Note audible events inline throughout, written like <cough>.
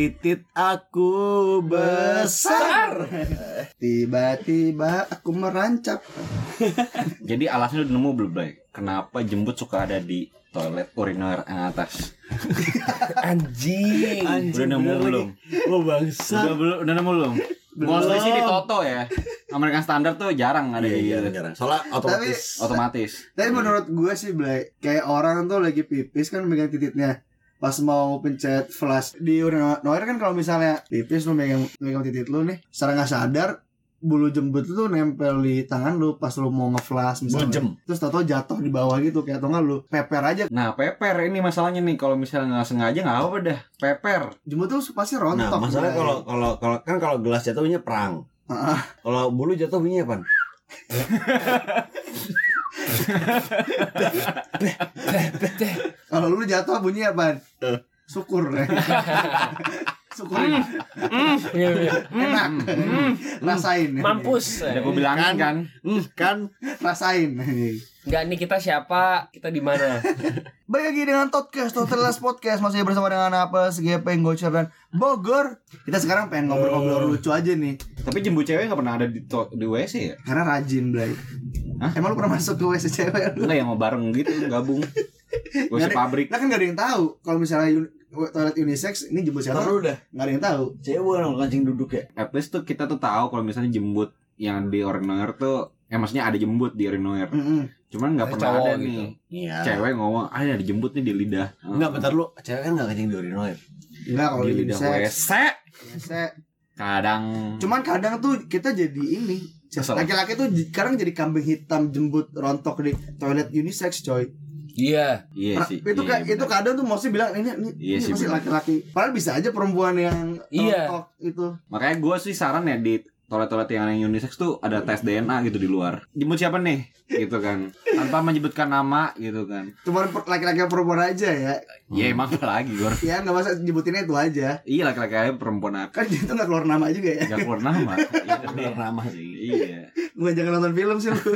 titit aku besar. <laughs> Tiba-tiba aku merancap. <laughs> Jadi alasnya udah nemu belum, Blay? Kenapa jembut suka ada di toilet uriner yang atas? <laughs> Anjing. Udah nemu belum? Oh bangsa. Udah belum? Udah nemu belum? Mostly sih di Toto ya. American standar tuh jarang ada Iya, iya, gitu. jarang. Soalnya otomatis. Otomatis. Tapi menurut gue sih Blay, kayak orang tuh lagi pipis kan megang titiknya. Pas mau pencet flash di urinoir kan kalau misalnya pipis lu megang megang titik lu nih, secara nggak sadar bulu jembut itu nempel di tangan lu pas lu mau nge-flash misalnya. Bujem. Terus tau jatuh di bawah gitu kayak atau nggak lu peper aja. Nah, peper ini masalahnya nih. Kalau misalnya nggak sengaja nggak apa dah. Peper. Jembut tuh pasti Nah, rontok. masalahnya Blay. kalau kalau kalau kan kalau gelas jatuh bunyinya perang. Ah, Kalau bulu jatuh bunyinya apa? kalau lu jatuh bunyi apa? Syukur. <laughs> Syukur. Iya, iya. Enak. Rasain. Mampus. Udah gue bilangin kan. Hmm, kan Rasain. Enggak nih kita siapa? Kita di mana? <laughs> Baik lagi dengan Podcast, Total Last Podcast Masih bersama dengan apa, GP, Gocor, dan Bogor Kita sekarang pengen ngobrol-ngobrol lucu aja nih Tapi jembut cewek nggak pernah ada di, to- di WC ya? Karena rajin, Blay Hah? Emang lu pernah masuk ke WC cewek? lu? Enggak yang mau bareng gitu gabung. <laughs> WC Nggak ada- pabrik. Lah kan gak ada yang tahu Kalau misalnya toilet unisex, ini jemput siapa? Taruh udah. Gak ada yang tahu Cewek bukan kancing duduk ya. At least tuh kita tuh tahu kalau misalnya jembut yang di urinoir tuh ya maksudnya ada jembut di urinoir. Mm-mm. Cuman nggak pernah cowok ada gitu. nih Iya. cewek ngomong ah ada jembut nih di lidah. Enggak, bentar lu. Cewek kan enggak kancing di urinoir. Enggak kalau di di lidah unisex WC. WC. Kadang Cuman kadang tuh kita jadi ini. Laki-laki tuh sekarang jadi kambing hitam jembut rontok di toilet unisex coy Iya. iya Nah, sih. itu iya, kan itu kadang tuh mesti bilang ini ini, Iya ini sih, masih laki-laki. Padahal bisa aja perempuan yang Iya. itu. Makanya gue sih saran ya di toilet-toilet yang yang unisex tuh ada tes DNA gitu di luar. Jemput siapa nih? Gitu kan. Tanpa menyebutkan nama gitu kan. Cuman per- laki-laki perempuan aja ya. Ya emang apa lagi gue. Ya nggak masa nyebutinnya itu aja. Iya laki-laki aja perempuan apa? Kan itu nggak keluar nama juga ya. Gak keluar nama. <laughs> Iya, Bener nama sih. Iya. Gue jangan nonton film sih lu. <laughs>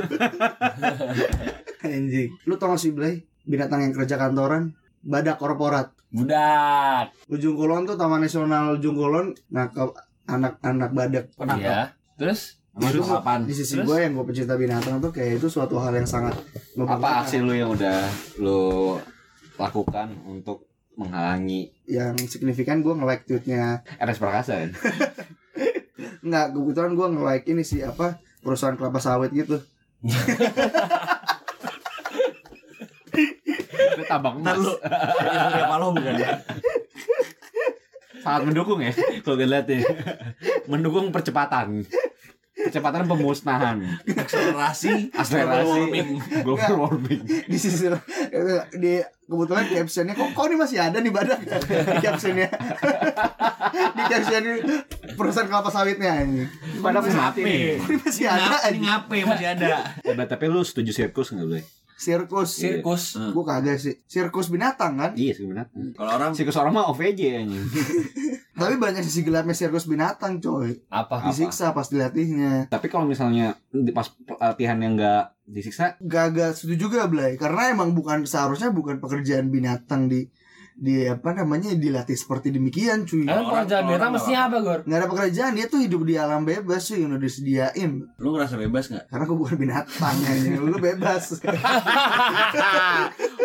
Anjing. Lu tau gak sih Blay? Binatang yang kerja kantoran badak korporat. Budak. Ujung Kulon tuh Taman Nasional Ujung Kulon. Nah, ke anak-anak badak. Iya. Terus apaan? di sisi Terus? gue yang gue pecinta binatang tuh kayak itu suatu hal yang sangat Apa aksi lu yang udah lu lakukan untuk menghalangi yang signifikan gue nge-like tweetnya RS Prakasa kan? <laughs> nggak kebetulan gue nge-like ini sih apa perusahaan kelapa sawit gitu <laughs> Tabang Ntar lu. Surya Paloh bukan ya? sangat mendukung ya kalau gue lihat ya. Mendukung percepatan. Percepatan pemusnahan, Akselerasi. akselerasi warming. global warming. di sisi di kebetulan captionnya kok kok ini masih ada nih badak di captionnya di caption perusahaan kelapa sawitnya ini Pada mati nih. ini masih ada Ini aja ngape masih ada. Eh, tapi lu setuju sirkus nggak gue? Sirkus. Sirkus. gue kagak sih sirkus binatang kan? Iya sih benar. Kalau orang Sirkus orang mah OVJ anjing. <laughs> tapi banyak sisi gelapnya sirkus binatang coy. Apa? disiksa pas dilatihnya. Tapi kalau misalnya di pas latihan yang nggak disiksa, gak setuju juga Blay. Karena emang bukan seharusnya bukan pekerjaan binatang di di apa namanya dilatih seperti demikian cuy Emang Orang- pekerjaan orang binatang nggak mestinya apa, Gor? nggak ada pekerjaan dia tuh hidup di alam bebas sih yang udah disediain lu ngerasa bebas nggak? karena gue bukan binatang anjing lu bebas <laughs>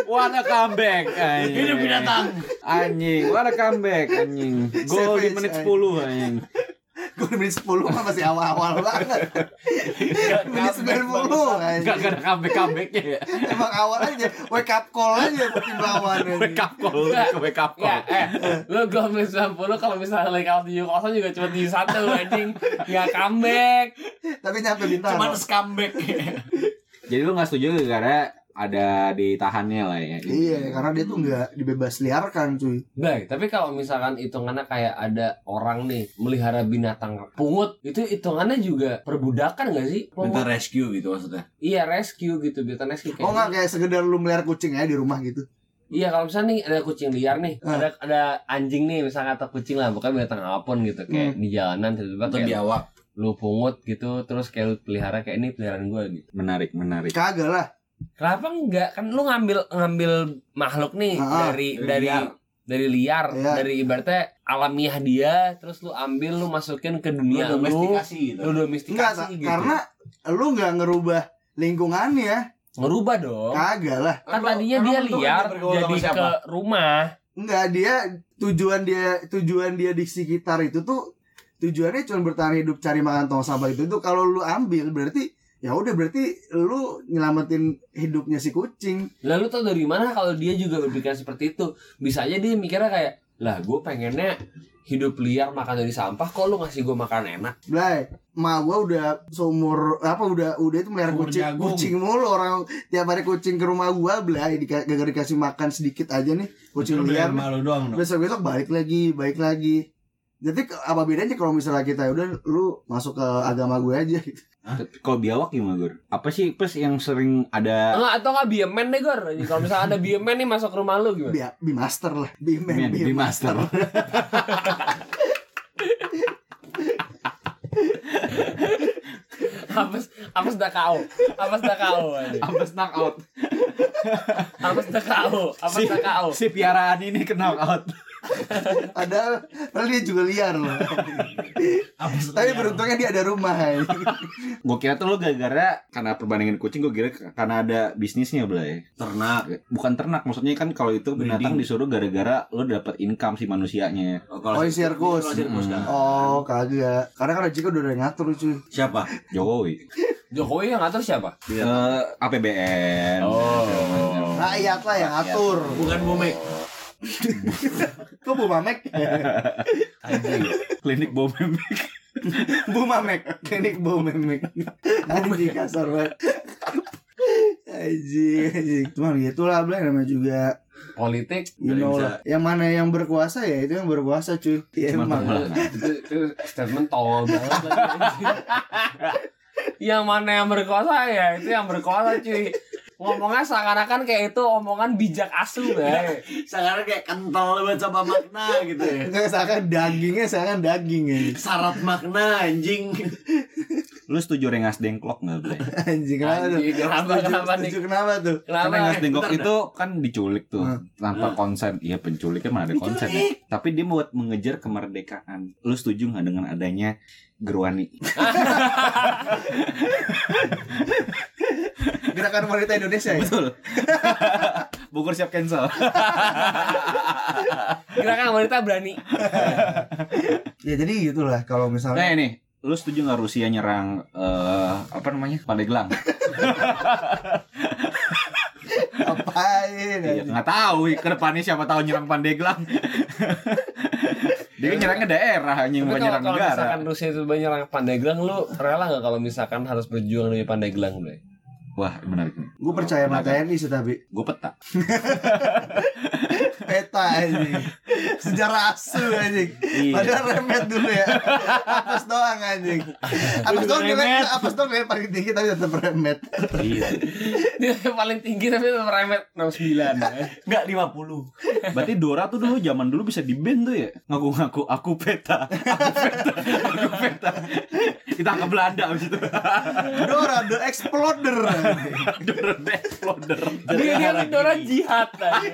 what a comeback anjing. Hidup binatang. Anjing, what a comeback anjing. Gol di menit anjing. 10 anjing. Gue menit 10 mah masih awal-awal banget menit 90 Gak, anjing gak ada comeback-comebacknya ya. emang awal aja wake up call aja buat tim lawan. Wake up call, ke wake up Ya, call. eh, lu gol menit 90 kalau misalnya lagi out 7 kosong juga cuma di satu anjing. Enggak comeback. tapi nyampe bintang Cuman comeback. Jadi lu gak setuju gara-gara ada ditahannya lah ya. iya karena dia tuh nggak dibebas liarkan cuy Baik, tapi kalau misalkan hitungannya kayak ada orang nih melihara binatang pungut, itu hitungannya juga perbudakan gak sih? Minta Pungut. rescue gitu maksudnya. Iya, rescue gitu, binatang rescue kayak oh nggak kayak sekedar lu melihara kucing ya di rumah gitu Iya kalau misalnya nih ada kucing liar nih, Ah. ada ada anjing nih misalnya atau kucing lah, bukan binatang apa pun gitu, kayak Hmm. di jalanan tiba-tiba Atau kayak di awak. lu pungut gitu, terus kayak lu pelihara kayak ini peliharaan gue gitu. Menarik, menarik. kagak lah Kenapa enggak? Kan lu ngambil ngambil makhluk nih Ah, dari dari dari liar. dari liar, Iya. dari ibaratnya alamiah dia, terus lu ambil lu masukin ke dunia lu, domestikasi gitu. lu Enggak, domestikasi ta- gitu. karena lu nggak ngerubah lingkungannya. ngerubah dong. Kagak lah. Kan Lu- tadinya dia liar jadi siapa? ke rumah. Enggak, dia tujuan dia tujuan dia di sekitar itu tuh tujuannya cuma bertahan hidup cari makan tong sampah itu tuh kalau lu ambil berarti ya udah berarti lu nyelamatin hidupnya si kucing. Lalu tau dari mana kalau dia juga berpikir seperti itu? Bisa aja dia mikirnya kayak, lah gue pengennya hidup liar makan dari sampah, kok lu ngasih gue makan enak? Blay, ma gua udah seumur apa udah udah itu melihara kucing jagung. kucing mulu orang tiap hari kucing ke rumah gua blay dika- gak dikasih makan sedikit aja nih kucing Lu liar. malu doang dong. Besok besok balik lagi, balik lagi. Jadi apa bedanya kalau misalnya kita "Ya udah lu masuk ke agama gue aja gitu. Kalau biawak gimana Gur? Apa sih plus yang sering ada Enggak, atau nggak biemen deh, Gor? Kalau misalnya ada biemen nih masuk ke rumah lu gimana? Bi, bi master lah, bi man, Men, bi di master. <laughs> Apes, apes dah kau, apes dah kau, anjing. Abis knockout. apes dah kau, apes dah kau. Si piaraan ini ke knockout. Padahal, padahal dia juga liar loh. Tapi beruntungnya dia ada rumah. ya. Gue kira tuh lo gara-gara karena perbandingan kucing gue kira karena ada bisnisnya Blay. ternak. Bukan ternak, maksudnya kan kalau itu binatang Breeding. disuruh gara-gara lo dapat income si manusianya. Oh, Oh, ini sirkus. kalau sirkus kan. Oh kagak. Karena kan Jika udah ada ngatur cuy. Siapa? Jokowi. Jokowi yang ngatur siapa? Eh, APBN. Oh. Rakyat lah yang ngatur. Bukan Bumek. <laughs> Kok Bu Mamek? <laughs> Anjing. Klinik bom <laughs> Bu Mamek. Klinik Bu Mamek. Anjing kasar banget. Anjing, anjing. Cuman gitulah Blay namanya juga Politik You know lah. Yang mana yang berkuasa ya itu yang berkuasa cuy. Cuman emang. itu, itu statement tolol banget yang mana yang berkuasa ya itu yang berkuasa cuy ngomongnya seakan-akan kayak itu omongan bijak asu bay Sekarang kayak kental banget sama makna gitu ya. Enggak seakan dagingnya seakan daging ya. Syarat makna anjing. Lu setuju rengas dengklok nggak Blay? Anjing kenapa tuh? Kenapa, Setuju- kenapa nih? setuju kenapa tuh? kenapa Karena rengas dengklok Bentar, itu kan diculik tuh Hmm. tanpa konsen. Iya penculiknya mana ada konsen. ya. Tapi dia buat mengejar kemerdekaan. Lu setuju nggak dengan adanya Gerwani? <laughs> Gerakan wanita Indonesia ya. Betul. <laughs> Bogor siap cancel. <laughs> gerakan wanita berani Ya jadi gitulah kalau Nah misalnya ini, lu setuju nggak Rusia nyerang eh, apa namanya Pandeglang? <laughs> ngapain Iya, anjing? nggak tahu ke depannya siapa tahu nyerang Pandeglang. Dia kan nyerangnya daerah hanya tapi bukan kalau, nyerang kalau negara. misalkan Rusia itu nyerang Pandeglang lu rela nggak kalau misalkan harus berjuang demi Pandeglang bay Wah menarik nih. Gue percaya sama TNI sih tapi Gue peta. <laughs> peta anjing. <laughs> Sejarah asu anjing. Iya. Padahal remet dulu ya. Apes doang anjing. Apes doang nilai apes doang nilai paling tinggi tapi tetap remet. Iya. dia yang paling tinggi tapi tetap remet 69 ya. Enggak 50. Berarti Dora tuh dulu zaman dulu bisa di band tuh ya. Ngaku-ngaku aku peta. Aku peta. Aku peta. Kita ke Belanda abis itu. Dora the Exploder. Dora the Exploder. dia dia Dora jihad tadi.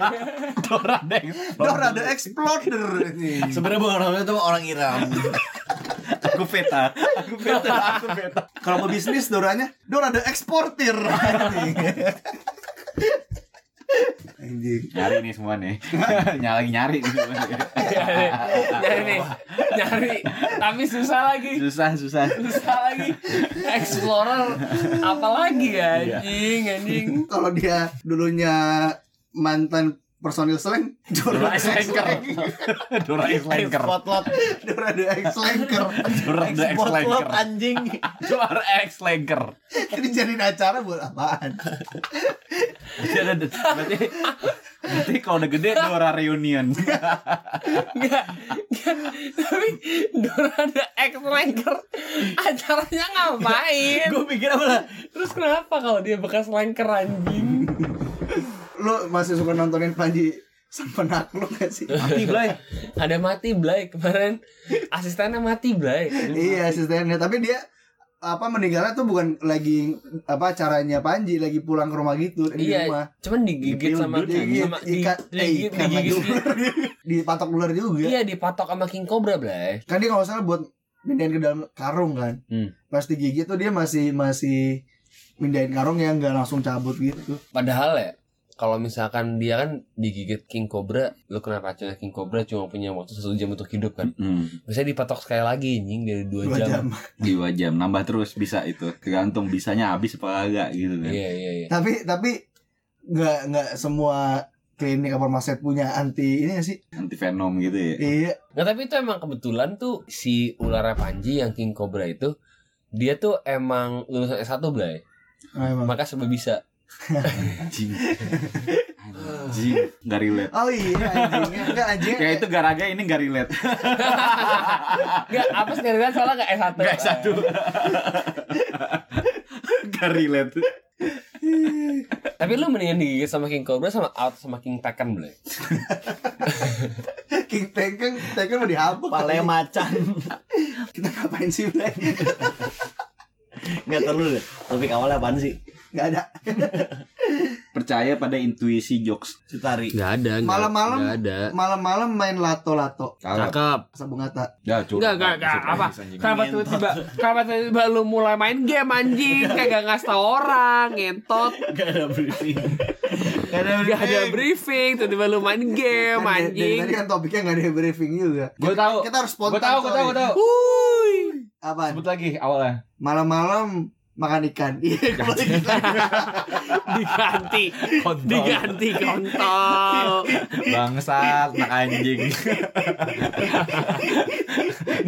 Dora the Exploder. Dora the Exploder. anjing. Sebenarnya bukan orang itu orang Iram. Aku peta. Aku peta. Aku peta. Kalau mau bisnis Doranya Dora the Exporter. Anjing. Nyari nih semua nih. nyari nyari nih semua nih. nyari, nyari nih nyari tapi susah lagi Susah susah. susah lagi explorer apalagi ya anjing anjing Kalau dia dulunya mantan personil slang Dora the X-Lanker. X-Lanker. Dora X-Lanker. Spotlot. Dora the X-Lanker. <laughs> Dora the Spotlot X-Lanker. <laughs> anjing. <laughs> Dora X-Lanker. Ini jadiin acara buat apaan? Berarti berarti berarti kalau udah gede Dora reunion. Enggak. Tapi Dora ada X-Ranker Acaranya ngapain? Gue pikir apa lah? Terus kenapa kalau dia bekas ranker anjing? Lu masih suka nontonin Panji sang penakluk gak sih? Mati Blay. Ada mati Blay kemarin Asistennya mati Blay iya asistennya tapi dia apa meninggalnya tuh bukan lagi apa caranya Panji lagi pulang ke rumah gitu di Iya, rumah. cuman digigit Dipil- sama Digigit sama di, ikan eh digigit, lagi digigit, ular. dipatok ular juga. Iya, dipatok sama king cobra, Blay. Kan dia kalau salah buat mindahin ke dalam karung kan. Hmm. Pas digigit tuh dia masih masih mindahin karung yang nggak langsung cabut gitu. Padahal ya, kalau misalkan dia kan digigit king cobra, lu kena racunnya king cobra cuma punya waktu satu jam untuk hidup kan. Hmm, Bisa dipatok sekali lagi anjing dari dua, Dua jam. jam. dua jam nambah terus bisa itu tergantung bisanya habis apa enggak gitu kan Iya, iya, iya. Tapi tapi nggak nggak semua klinik apa sakit punya anti ini nggak sih? anti venom gitu ya Iya. Nggak, tapi itu emang kebetulan tuh si ular Panji yang king cobra itu dia tuh emang lulusan S1 Blay. Ah, emang. Maka sebab bisa. Anjing anjing nggak relate Oh iya anjingnya enggak anjingnya. ya itu garaga ini nggak relate Enggak, apa sih kan soalnya enggak S1. nggak satu nggak relate Tapi lu mendingan digigit sama king cobra sama out sama king taken Blay. King Tekken Tekken mau dihabuk. Pale macan. Kita ngapain sih, Blay? Enggak tahu deh. Topik awalnya apaan sih? Enggak ada. <laughs> percaya pada intuisi jokes Sutari. Enggak ada, enggak. Malam-malam Enggak ada. malam-malam main lato-lato. Cakep. Sabung kata. ya Enggak, enggak, enggak. Apa? Kenapa tiba-tiba <laughs> kenapa tiba-tiba lu mulai main game anjing? Kagak ngasih tau orang, ngentot. Enggak ada briefing. Enggak ada Gak ada briefing, tiba-tiba lu main game Kan dari anjing. Tadi kan topiknya enggak ada briefing juga. gue tahu Kita harus spontan. gue tahu gue tahu gue tahu. Apa? sebut lagi awalnya Malam-malam makan ikan. <laughs> Iya, kembali. Diganti, Kontol. diganti kontol. bangsat anak anjing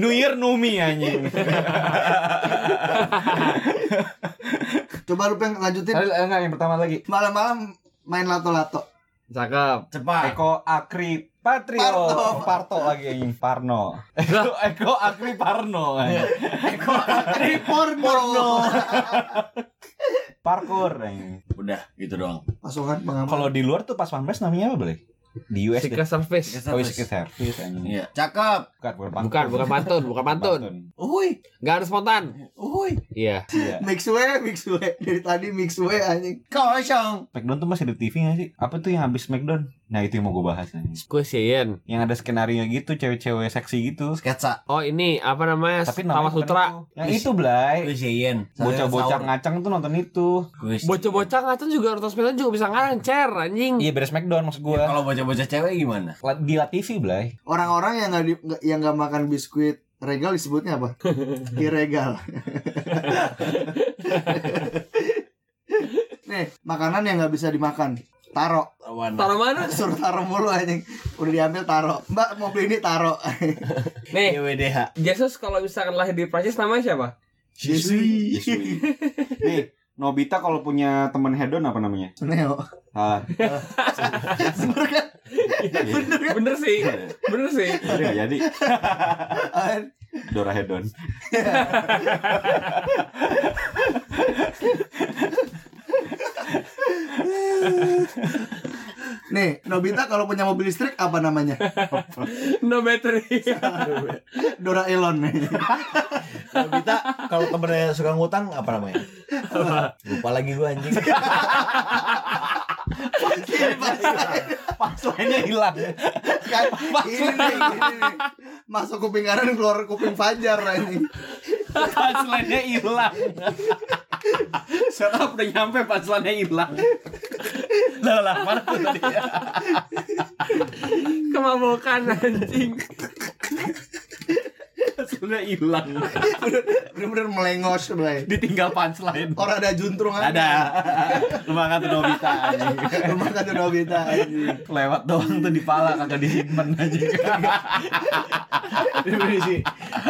New Year Numi anjing Coba lu pengen lanjutin. Enggak yang pertama lagi Malam-malam main lato-lato. Cakep. Cepat. Eko Akri Patrio Parto. Parto lagi anjing Parno <laughs> Eko, Eko Akri Parno anjing. Eko Akri porno. Parkour anjing. Udah, gitu doang. Pasukan pengaman. Kalau di luar tuh pas pampres namanya apa boleh? Di US Secret Service. Oh, Secret Service. Iya. Cakep. Bukan, bukan pantun. Bukan, bukan pantun, bukan pantun. Uhuy. Gak harus spontan. Uhuy. Iya. Iya. <laughs> Mix way, mix way. Dari tadi mix way anjing. Kosong. Smackdown tuh masih ada TV gak sih? Apa tuh yang habis Smackdown? Nah itu yang mau gue bahas. Gue Shein. Yang ada skenario gitu, cewek-cewek seksi gitu. Sketsa. Oh ini apa namanya? Tapi Tawa namanya Sutra. itu. Yang itu, Blay. Gue Shein. Bocah-bocah ngacang tuh nonton itu. Bocah-bocah ngacang juga nonton Smackdown juga bisa ngancer anjing. Iya, beres Smackdown maksud gue. Kalau bocah-bocah cewek gimana? Di La TV, Blay. Orang-orang yang nggak- yang nggak makan biskuit regal disebutnya apa? <laughs> Iregal. <laughs> Nih, makanan yang nggak bisa dimakan. Taro. Awan. Taruh mana? <laughs> Suruh taro mulu anjing. Udah diambil taro. Mbak mau beli ini taro. <laughs> Nih, YWDH. Jesus kalau misalkan lahir di Prancis namanya siapa? Yesui. <laughs> Nih, Nobita kalau punya teman hedon apa namanya? Neo. Salah. Bener kan? Bener kan? Bener sih. Bener sih. Jadi nggak jadi. Ah, Dora hedon. Nih, Nobita kalau punya mobil listrik apa namanya? <laughs> No battery. <laughs> Doraemon. Nobita kalau temennya suka ngutang apa namanya? Lupa lagi gue anjing. Pas lainnya hilang. kan ini nih, ini nih. Masuk kuping kanan keluar kuping fajar ini. Pas lainnya hilang. Setup udah nyampe pas lainnya hilang. Lah lah, mana tuh tadi? Kemabukan anjing. Lainnya hilang. Bener-bener melengos Bray. Ditinggal punchline. Orang ada juntrung aja. Ada. Lu makan tuh Nobita anjing. Rumah kan Nobita anjing. Lewat doang tuh di pala kagak disimpan aja.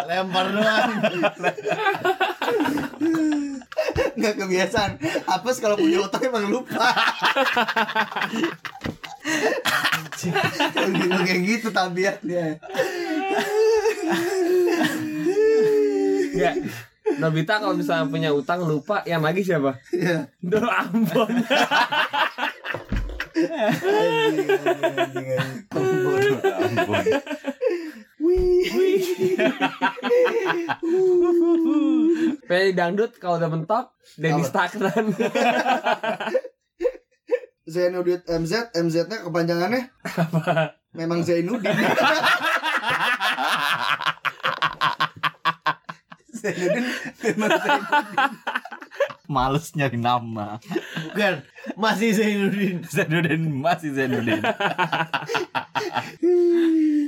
Lempar doang. <laughs> Nggak kebiasaan. Apes kalau punya utang emang lupa. Kayak kayak gitu tabiatnya. Enggak. Nobita kalau misalnya punya utang lupa yang lagi siapa? Iya. Dor Ambon. Anjing, Penyanyi dangdut kalau udah mentok Denny Apa? Stakran. <laughs> Zainuddin MZ, MZ-nya kepanjangannya memang Zainuddin. <laughs> Zainuddin memang Zainuddin. Males nyari nama. Bukan, masih Zainuddin. Zainuddin masih Zainuddin.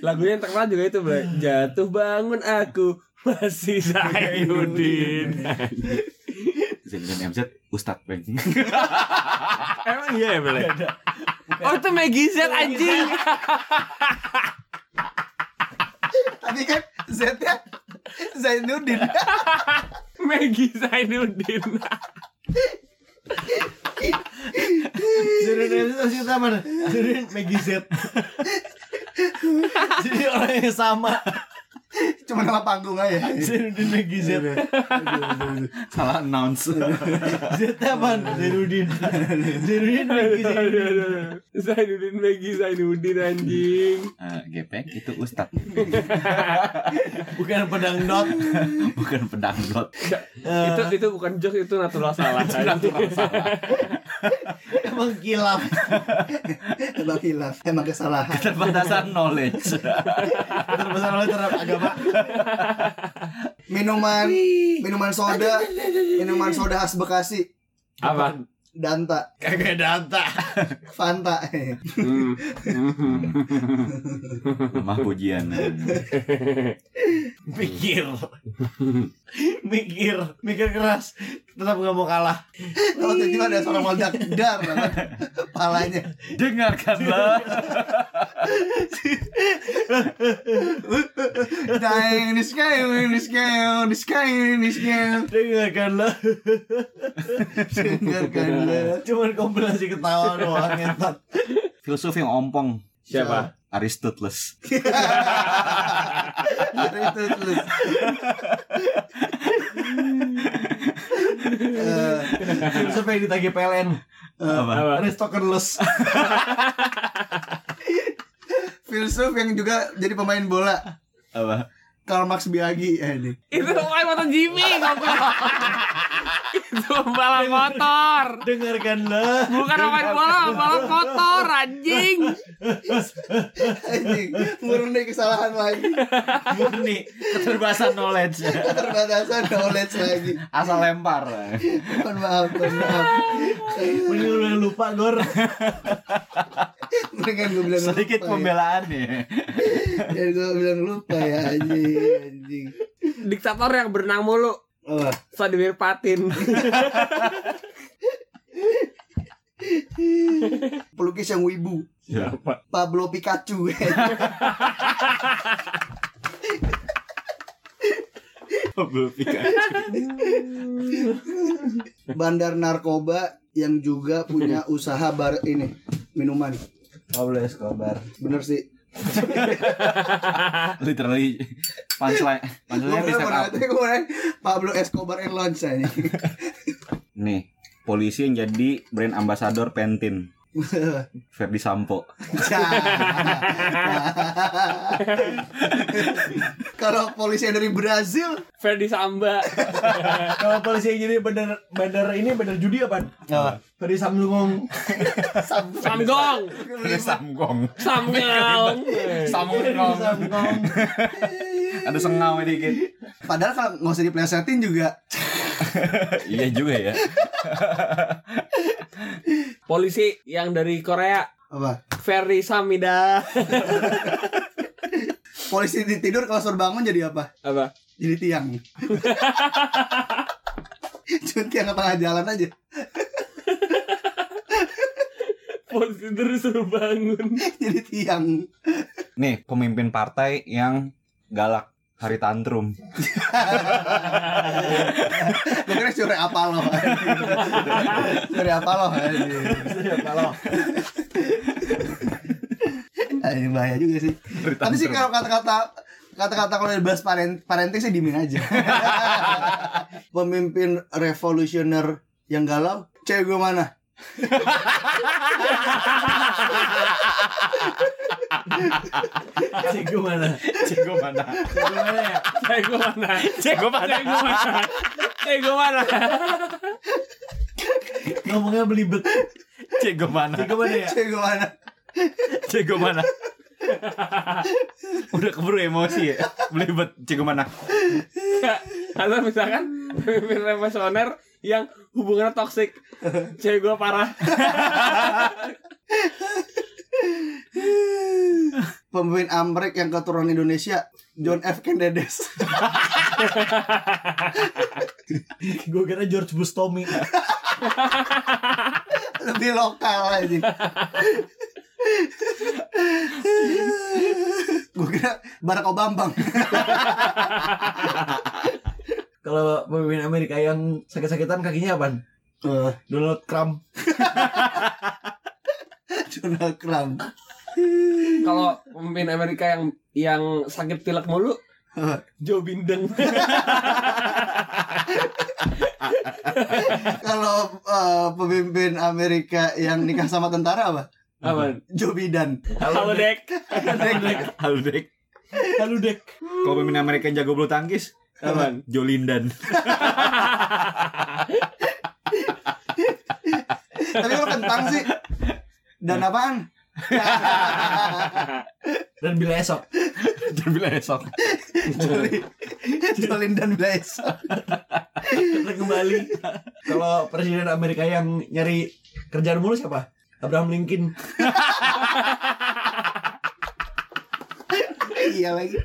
Lagunya yang terkenal juga itu, Bro. Jatuh bangun aku masih Zainuddin. Zainuddin MZ Ustadz Bang. Emang iya ya, Bro? Oh, itu Maggie Z anjing. Tapi kan Z-nya Zainuddin. Maggie Zainuddin. Zainuddin itu masih kita mana? Zainuddin Maggie Z. Jadi orang yang sama. Cuma nama panggung aja. Zainuddin Maggie Z. Salah announce. Z apa? Zainuddin. Zainuddin Maggie Zainuddin. Zainuddin Maggie Zainuddin anjing. Eh, gepeng itu Ustadz Bukan pedang dot. bukan pedang dot. itu itu bukan jokes itu natural salah. Emang <laughs> kilaf. Emang hilaf, emang kesalahan. Keterbatasan knowledge. <laughs> Terbesar oleh terhadap agama. <laughs> Minuman, minuman soda, minuman soda khas Bekasi, Apa? Danta, Kagak data. Fanta. Hmm. <laughs> Mah pujian. Mikir. Mikir. Mikir keras. Tetap gak mau kalah. <laughs> Kalau tiba-tiba ada suara meledak dar, palanya. Dengarkanlah. Dying in the sky, in the sky, in the sky, in the sky. Dengarkanlah. Dengarkanlah. Cuman kompilasi ketawa doang ngentot. Filsuf yang ompong. Siapa? Aristoteles. <laughs> Ada itu terus. Eh, Filsuf yang ditagih PLN. Apa? Apa? Aristoteles. <laughs> filsuf yang juga jadi pemain bola. Apa? Karl Marx Biagi eh, ini. Itu pemain motor Jimmy. Itu balap motor. Dengarkanlah. Bukan pemain bola, balap motor anjing. Anjing, murni kesalahan lagi. Murni keterbatasan knowledge. Keterbatasan knowledge lagi. Asal lempar. Mohon maaf, mohon maaf. Mending yang lupa Gor. Mendingan gue bilang Sedikit lupa pembelaan. Ya, ya <laughs> gue bilang lupa ya anjing, anjing. Diktator yang berenang mulu. Oh, Vladimir Patin. <laughs> pelukis yang wibu. Siapa? Pablo Pikachu. Belum pikir. Bandar narkoba yang juga punya usaha bar ini minuman. Pablo Escobar. Bener sih. <laughs> Literally punchline. Punchline up. itu gue Pablo Escobar and Launch aja. Nih, polisi yang jadi brand ambassador Pentin. <laughs> Ferdi Sampo. <laughs> Kalau polisi yang dari Brazil, Ferdi Samba. <laughs> Kalau polisi yang jadi bandar bandar ini bandar judi apa? Apa? Dari Samsung. Sam Samgong. Samgong. Samgong. Samgong. Samsung. Ada sengau dikit. Padahal kalau nggak usah diplesetin juga. iya juga ya. Polisi yang dari Korea. Apa? Ferry Samida. <laughs> Polisi di tidur kalau suruh bangun jadi apa? Apa? Jadi tiang. <laughs> Cuma tiang ke tengah jalan aja. Polisi terus suruh bangun. Jadi tiang. Nih, pemimpin partai yang galak hari tantrum. <laughs> Gue kira sore apa loh. Sore apa loh. Kalau Ini bahaya juga sih. Tapi sih kalau kata-kata kata-kata kalau dari bahas parent, parenting sih dimin aja. <laughs> Pemimpin revolusioner yang galau, cewek gue mana? Cek gue mana? Cego mana? Cek gue mana ya? Cek gua mana? Cego mana? Cek gua mana? Cego mana? Ngomongnya belibet. Cego mana? Cego mana ya? Cek mana? Cego mana? Udah keburu emosi ya. Belibet Cego mana? Atau misalkan pemimpin revolusioner yang hubungannya toksik. <laughs> Cewek gue parah. <laughs> Pemimpin Amrik yang keturunan Indonesia John F. Kennedy <laughs> Gue kira George Bush Tommy. lebih lokal aja gue kira Barack Obama Kalau pemimpin Amerika yang sakit-sakitan kakinya apa? Eh, Donald Trump. <laughs> Donald Trump Kalau pemimpin Amerika yang yang sakit pilek mulu, Joe Biden. <laughs> kalau eh, pemimpin Amerika yang nikah sama tentara apa Apa? Joe Biden Halo Dek. Halo Dek. Halo Dek. Kalau pemimpin Amerika yang jago bulu tangkis, Apaan? Jolindan. tapi kalau kentang sih dan apaan Dan bila esok. Dan bilang esok. Joli Jolin dan Blaze Kita kembali. Kalau presiden Amerika yang nyari kerjaan mulu siapa? Abraham Lincoln. iya lagi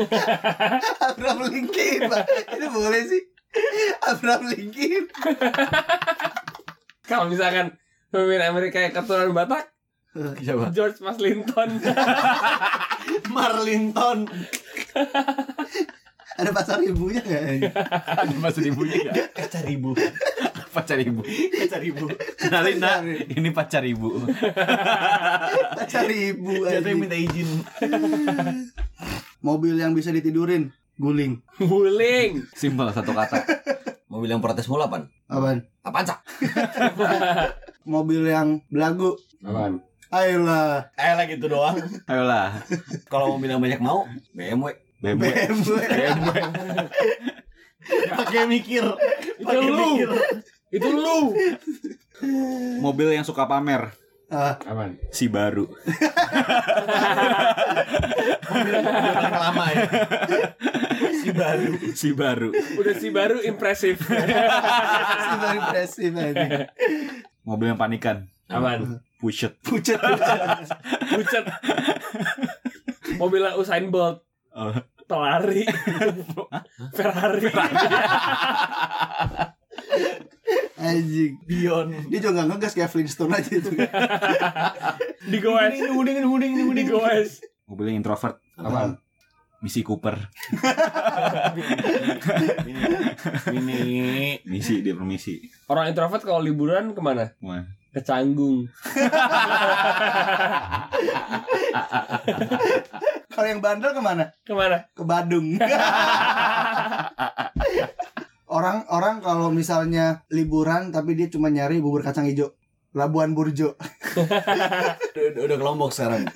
<laughs> Abraham Lincoln Pak. itu boleh sih Abraham Lincoln Kalau misalkan pemimpin Amerika yang keturunan Batak, Siapa? George Maslinton. <laughs> Marlinton ada pasar ibunya nggak Ada masuk ibunya enggak? Kaca ribu. Pacar ibu. <laughs> Kaca ribu. Kenalin nak, ini pacar ibu. pasar ibu anjing. minta izin? Mobil yang bisa ditidurin guling Guling. Simpel satu kata. Mobil yang protes mulu apaan? apaan Apaan, Cak? <laughs> mobil yang belagu Apaan? ayolah Eh lah gitu doang. Ayolah. Kalau mobil yang banyak mau, BMW. BMW. BMW BMW. Pakai mikir. Itu Pakai lu. mikir. Itu lu. Mobil yang suka pamer. Ah, Apaan? Si baru. Mobil yang lama ya. Si baru. Si baru. Udah si baru impresif. <laughs> super impresif anjing. Mobil yang panikan. Apaan? Pushet. pucet pucet Bucet. Mobilnya Usain Bolt. Oh. Pelari. <laughs> Ferrari. Anjing Bion. dia juga nggak ngegas kayak Flintstone aja itu Di goes. Huding, huding, Di goes. Mobil yang introvert. Apaan? Misi Cooper. Ini Misi dia permisi. Orang introvert kalau liburan ke mana? Wah. Ke Canggung. kalau yang bandel ke mana Ke mana? ke Badung <laughs> orang orang kalau misalnya liburan tapi dia cuma nyari bubur kacang hijau Labuan Burjo <laughs> udah, udah ke Lombok sekarang.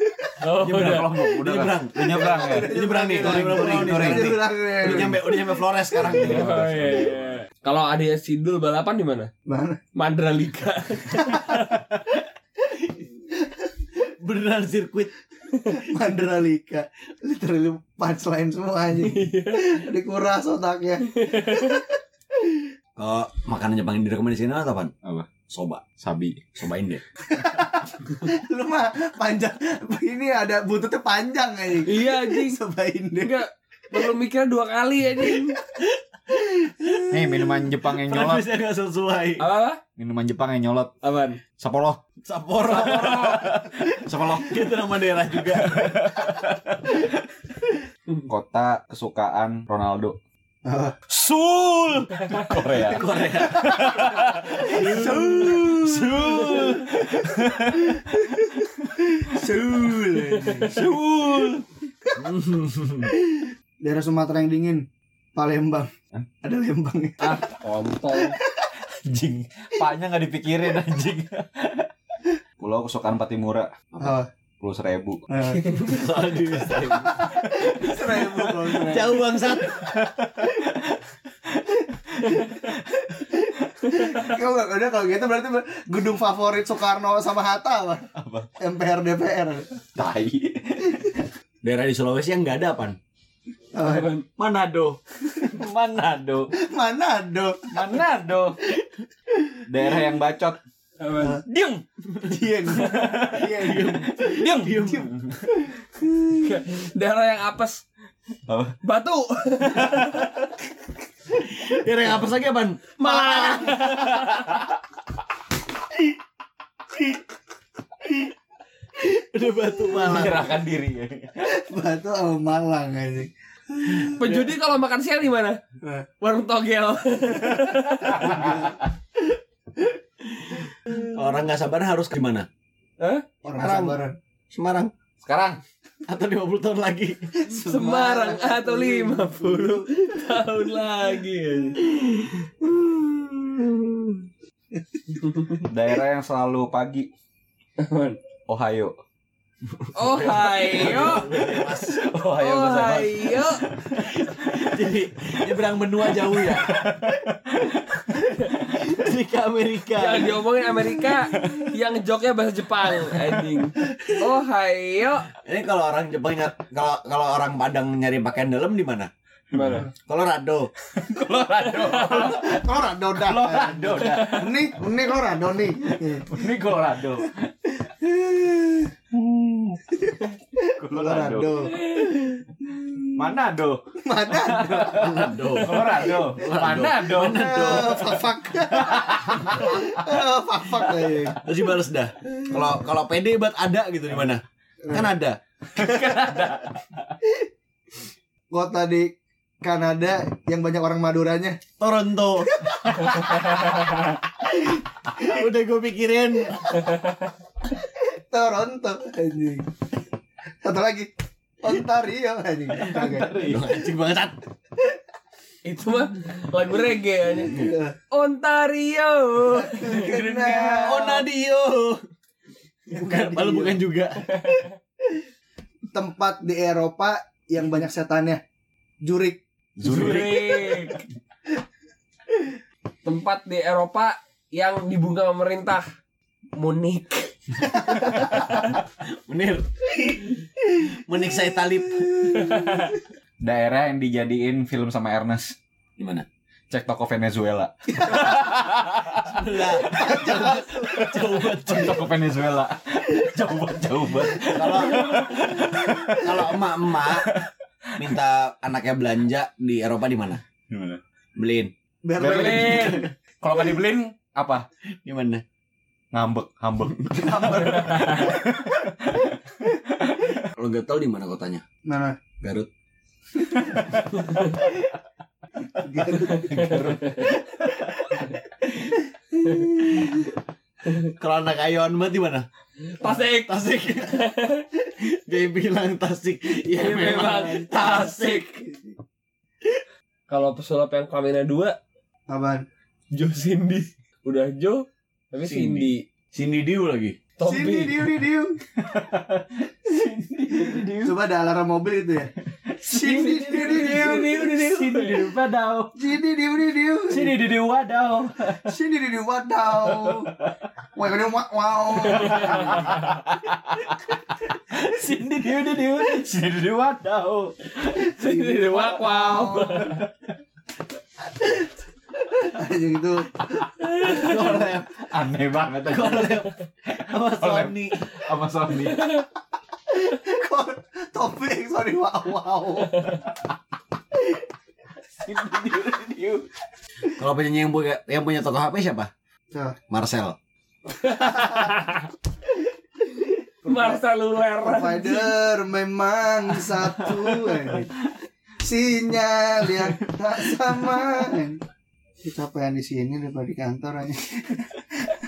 Oh, Udah udah. kelompok, udah Udah nyebrang. Udah nyebrang ya. Udah nyebrang nih, touring, touring, touring. Udah nyampe, udah nyampe Flores sekarang. Oh, iya, iya. Kalau adanya Sidul balapan di mana? mana Mandalika. <laughs> Beneran sirkuit. <laughs> Mandalika literally punchline semua aja dikuras otaknya <laughs> Kalau makanan Jepang yang direkomendasikan apa apaan? Apa? Soba. Sabi. Soba Inde. <laughs> lu mah panjang ini ada buntutnya panjang aja iya anjing. sebain deh Enggak perlu mikir dua kali anjing. Nih minuman Jepang yang nyolot. Praktisnya nggak sesuai. Apa? Minuman Jepang yang nyolot. Apaan? Sapporo. Sapporo. <laughs> Sapporo. Itu nama daerah juga. <laughs> Kota kesukaan Ronaldo. Seoul. Korea. Korea. Seoul. Seoul Seoul. <laughs> daerah Sumatera yang dingin Palembang ada Lembang Ah, kontol. Anjing. Paknya nggak dipikirin anjing. Pulau kesukaan Patimura. Ah, Pulau Seribu. <laughs> Aduh, seribu seribu. Jauh bangsat. Kalau nggak udah kalau gitu berarti gedung favorit Soekarno sama Hatta apa? Apa? MPR DPR. Tai. Daerah di Sulawesi yang nggak ada apa? Apa? Manado. Manado. Manado. Manado. Daerah yang bacot. Dieng. Dieng. Dieng. Diam. Daerah yang apes. Apa? Batu. Daerah yang apa lagi apaan? Malang. Udah batu malang. Menyerahkan diri. Batu sama Malang anjing. Penjudi kalau makan siang di mana? Nah. Warung togel. <laughs> Orang nggak sabar harus ke mana? Orang Semarang. sabaran. Semarang Sekarang atau 50 tahun lagi. Semarang atau 50 tahun lagi. daerah yang selalu pagi. Ohio. Ohio. Ohio. Ohio. Jadi nyebrang benua jauh ya. Ke Amerika. Yang diomongin Amerika, yang joknya bahasa Jepang, anjing. Ohio. Ini kalau orang Jepang kalau kalau orang Padang nyari pakaian dalam di mana? Mana? Colorado. <laughs> Colorado. Colorado dah. Colorado dah. Nih, nih Colorado nih. Ini Colorado. <laughs> <laughs> Colorado. Manado. Mana? Colorado. Manado. Fak-fak. Eh, Fak-fak anjing. Terus dibales dah. Kalau kalau PD buat ada gitu di mana? Kan ada. Kota di Kanada yang banyak orang Maduranya. Toronto. <laughs> Udah gue pikirin. Toronto anjing. Satu lagi. Ontario anjing. Duh, Anjing banget. Itu mah lagu reggae anjing. Eh, Ontario. Kena. Onadio. Bukan, malah bukan juga. tempat di Eropa yang banyak setannya. Jurik. Zurich. Tempat di Eropa yang dibungkam pemerintah. Munich. <laughs> Menir. Menik saya talib. Daerah yang dijadiin film sama Ernest. Di mana? Cek toko Venezuela. Lah. Jauh banget. Cek toko Venezuela. Jauh banget, jauh banget. Kalau kalau emak-emak minta anaknya belanja di Eropa di mana? Gimana? Beliin. Berlin. Berlin. Kalau nggak dibeliin apa? Di mana? Ngambek, ngambek. <laughs> Kalau nggak tahu di mana kotanya? Mana? Garut. <laughs> Kalau anak ayuan banget di mana? Tasik. Tasik. <laughs> Dia bilang Tasik. Ya, Ya memang Tasik. Kalau pesulap yang kelaminnya dua, Apaan? Jo Cindy. Udah Jo, tapi Cindy. Cindy Diu lagi. Sini Tompi. diu di diu. Coba ada alarm mobil itu ya. Sini diu di diu. Sini di wadaw. Sini diu di diu. Sini di wadaw. Sini di diu wadaw. Wah, ini wow. wow. Sini di di Sini di wadaw. Cindy wak wow. Anjing itu. Aneh banget aja. Sama Sony. Sama Sony. topik sorry wow wow. Kalau penyanyi yang punya yang punya toko HP siapa? Marcel. Marceluler. Provider memang satu anjing. Sinyal yang tak sama. Kita kecapean di sini daripada di kantor aja. <laughs>